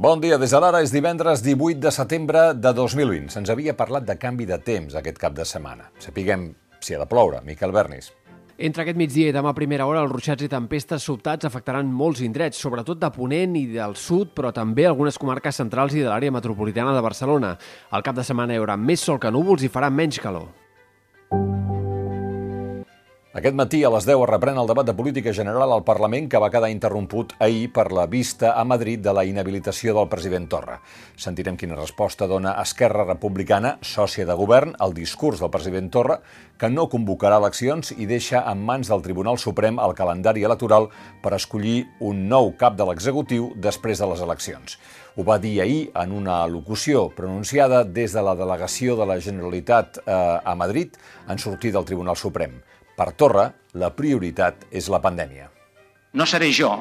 Bon dia, des de l'ara és divendres 18 de setembre de 2020. Se'ns havia parlat de canvi de temps aquest cap de setmana. Sapiguem si ha de ploure. Miquel Bernis. Entre aquest migdia i demà primera hora, els ruixats i tempestes sobtats afectaran molts indrets, sobretot de Ponent i del sud, però també algunes comarques centrals i de l'àrea metropolitana de Barcelona. Al cap de setmana hi haurà més sol que núvols i farà menys calor. Aquest matí a les 10 es reprèn el debat de política general al Parlament que va quedar interromput ahir per la vista a Madrid de la inhabilitació del president Torra. Sentirem quina resposta dona Esquerra Republicana, sòcia de govern, al discurs del president Torra, que no convocarà eleccions i deixa en mans del Tribunal Suprem el calendari electoral per escollir un nou cap de l'executiu després de les eleccions. Ho va dir ahir en una locució pronunciada des de la delegació de la Generalitat eh, a Madrid en sortir del Tribunal Suprem. Per Torra, la prioritat és la pandèmia. No seré jo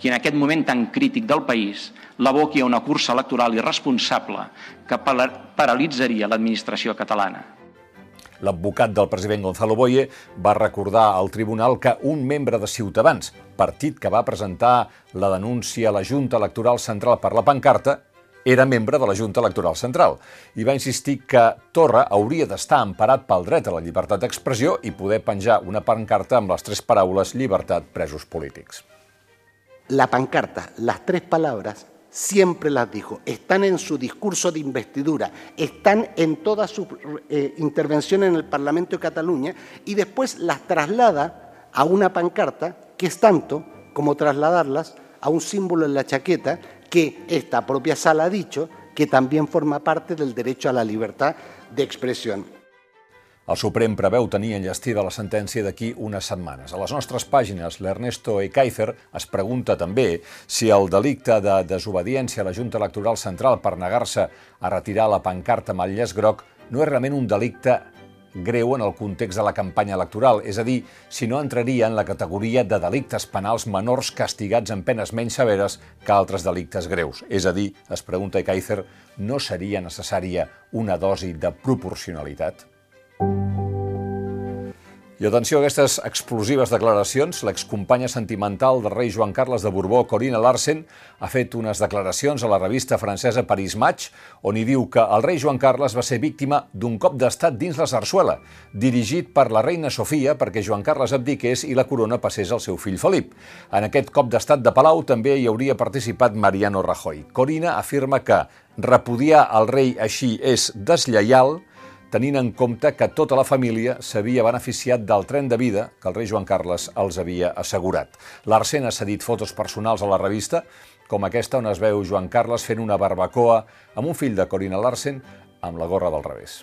qui en aquest moment tan crític del país l'aboqui a una cursa electoral irresponsable que paralitzaria l'administració catalana. L'advocat del president Gonzalo Boye va recordar al tribunal que un membre de Ciutadans, partit que va presentar la denúncia a la Junta Electoral Central per la pancarta, era membre de la Junta Electoral Central i va insistir que Torra hauria d'estar emparat pel dret a la llibertat d'expressió i poder penjar una pancarta amb les tres paraules llibertat presos polítics. La pancarta, las tres palabras, siempre las dijo, están en su discurso de investidura, están en toda su eh, intervención en el Parlamento de Cataluña y después las traslada a una pancarta que es tanto como trasladarlas a un símbolo en la chaqueta que esta propia sala ha dicho que también forma parte del derecho a la libertad de expresión. El Suprem preveu tenir enllestida la sentència d'aquí unes setmanes. A les nostres pàgines, l'Ernesto Ekaizer es pregunta també si el delicte de desobediència a la Junta Electoral Central per negar-se a retirar la pancarta amb el groc no és realment un delicte greu en el context de la campanya electoral, és a dir, si no entraria en la categoria de delictes penals menors castigats amb penes menys severes que altres delictes greus. És a dir, es pregunta Kaiser, no seria necessària una dosi de proporcionalitat? I atenció a aquestes explosives declaracions. L'excompanya sentimental del rei Joan Carles de Borbó, Corina Larsen, ha fet unes declaracions a la revista francesa Paris Match, on hi diu que el rei Joan Carles va ser víctima d'un cop d'estat dins la sarsuela, dirigit per la reina Sofia perquè Joan Carles abdiqués i la corona passés al seu fill Felip. En aquest cop d'estat de Palau també hi hauria participat Mariano Rajoy. Corina afirma que repudiar el rei així és deslleial, tenint en compte que tota la família s'havia beneficiat del tren de vida que el rei Joan Carles els havia assegurat. L'Arsen ha cedit fotos personals a la revista, com aquesta on es veu Joan Carles fent una barbacoa amb un fill de Corina Larsen amb la gorra del revés.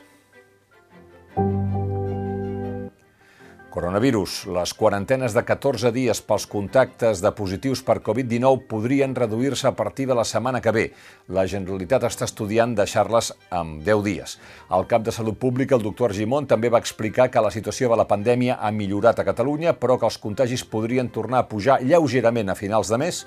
Coronavirus. Les quarantenes de 14 dies pels contactes de positius per Covid-19 podrien reduir-se a partir de la setmana que ve. La Generalitat està estudiant deixar-les amb 10 dies. El cap de Salut Pública, el doctor Argimon, també va explicar que la situació de la pandèmia ha millorat a Catalunya, però que els contagis podrien tornar a pujar lleugerament a finals de mes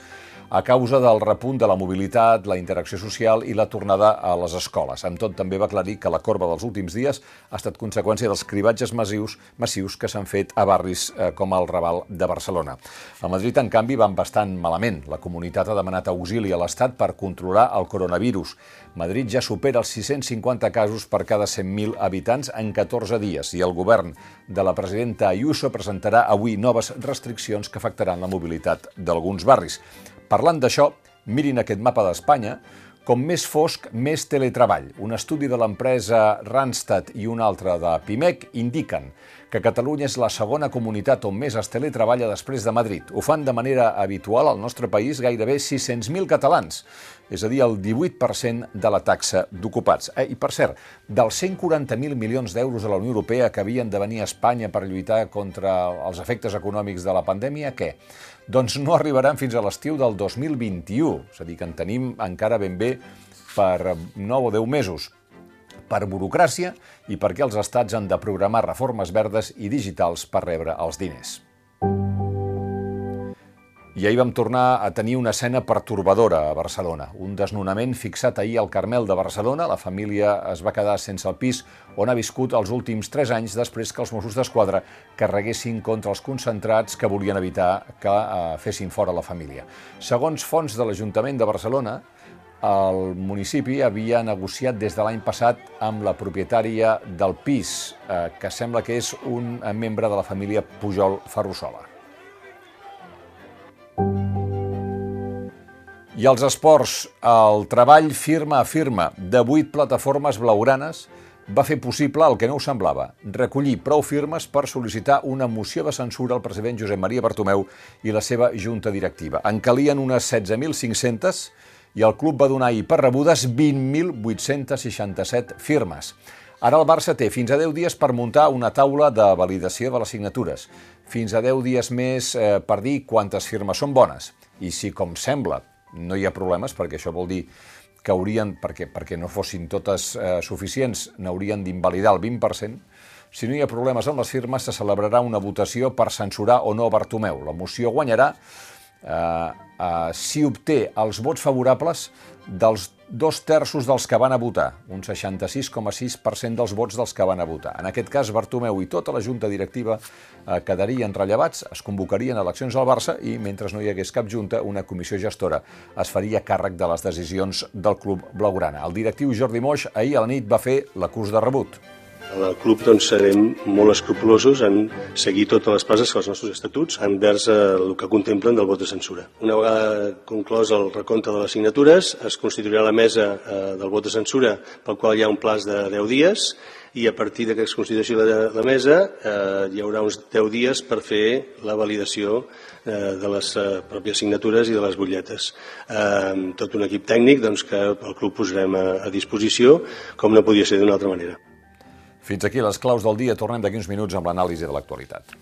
a causa del repunt de la mobilitat, la interacció social i la tornada a les escoles. Amb tot, també va aclarir que la corba dels últims dies ha estat conseqüència dels cribatges massius, massius que s'han fet a barris eh, com el Raval de Barcelona. A Madrid, en canvi, van bastant malament. La comunitat ha demanat auxili a l'Estat per controlar el coronavirus. Madrid ja supera els 650 casos per cada 100.000 habitants en 14 dies i el govern de la presidenta Ayuso presentarà avui noves restriccions que afectaran la mobilitat d'alguns barris. Parlant d'això, mirin aquest mapa d'Espanya, com més fosc, més teletreball. Un estudi de l'empresa Randstad i un altre de Pimec indiquen que Catalunya és la segona comunitat on més es teletreballa després de Madrid. Ho fan de manera habitual al nostre país gairebé 600.000 catalans, és a dir, el 18% de la taxa d'ocupats. Eh, I, per cert, dels 140.000 milions d'euros de la Unió Europea que havien de venir a Espanya per lluitar contra els efectes econòmics de la pandèmia, què? Doncs no arribaran fins a l'estiu del 2021, és a dir, que en tenim encara ben bé per 9 o 10 mesos per burocràcia i perquè els estats han de programar reformes verdes i digitals per rebre els diners. I ahir vam tornar a tenir una escena pertorbadora a Barcelona. Un desnonament fixat ahir al Carmel de Barcelona. La família es va quedar sense el pis on ha viscut els últims tres anys després que els Mossos d'Esquadra carreguessin contra els concentrats que volien evitar que eh, fessin fora la família. Segons fons de l'Ajuntament de Barcelona, el municipi havia negociat des de l'any passat amb la propietària del pis, eh, que sembla que és un membre de la família Pujol Ferrusola. I els esports, el treball firma a firma de vuit plataformes blaugranes va fer possible el que no ho semblava, recollir prou firmes per sol·licitar una moció de censura al president Josep Maria Bartomeu i la seva junta directiva. En calien unes 16.500 i el club va donar ahir per rebudes 20.867 firmes. Ara el Barça té fins a 10 dies per muntar una taula de validació de les signatures, fins a 10 dies més eh, per dir quantes firmes són bones. I si, com sembla, no hi ha problemes, perquè això vol dir que haurien, perquè, perquè no fossin totes eh, suficients, n'haurien d'invalidar el 20%, si no hi ha problemes amb les firmes, se celebrarà una votació per censurar o no Bartomeu. La moció guanyarà eh, eh, si obté els vots favorables dels dos terços dels que van a votar, un 66,6% dels vots dels que van a votar. En aquest cas, Bartomeu i tota la junta directiva eh, quedarien rellevats, es convocarien eleccions al Barça i, mentre no hi hagués cap junta, una comissió gestora es faria càrrec de les decisions del club blaugrana. El directiu Jordi Moix ahir a la nit va fer la curs de rebut. El club doncs, serem molt escrupulosos en seguir totes les passes que els nostres estatuts envers eh, el que contemplen del vot de censura. Una vegada conclòs el recompte de les signatures, es constituirà la mesa eh, del vot de censura pel qual hi ha un plaç de 10 dies i a partir que es constitueixi la, la mesa eh, hi haurà uns 10 dies per fer la validació eh, de les eh, pròpies signatures i de les butlletes. Eh, tot un equip tècnic doncs, que el club posarem a, a disposició, com no podia ser d'una altra manera. Fins aquí les claus del dia. Tornem d'aquí uns minuts amb l'anàlisi de l'actualitat.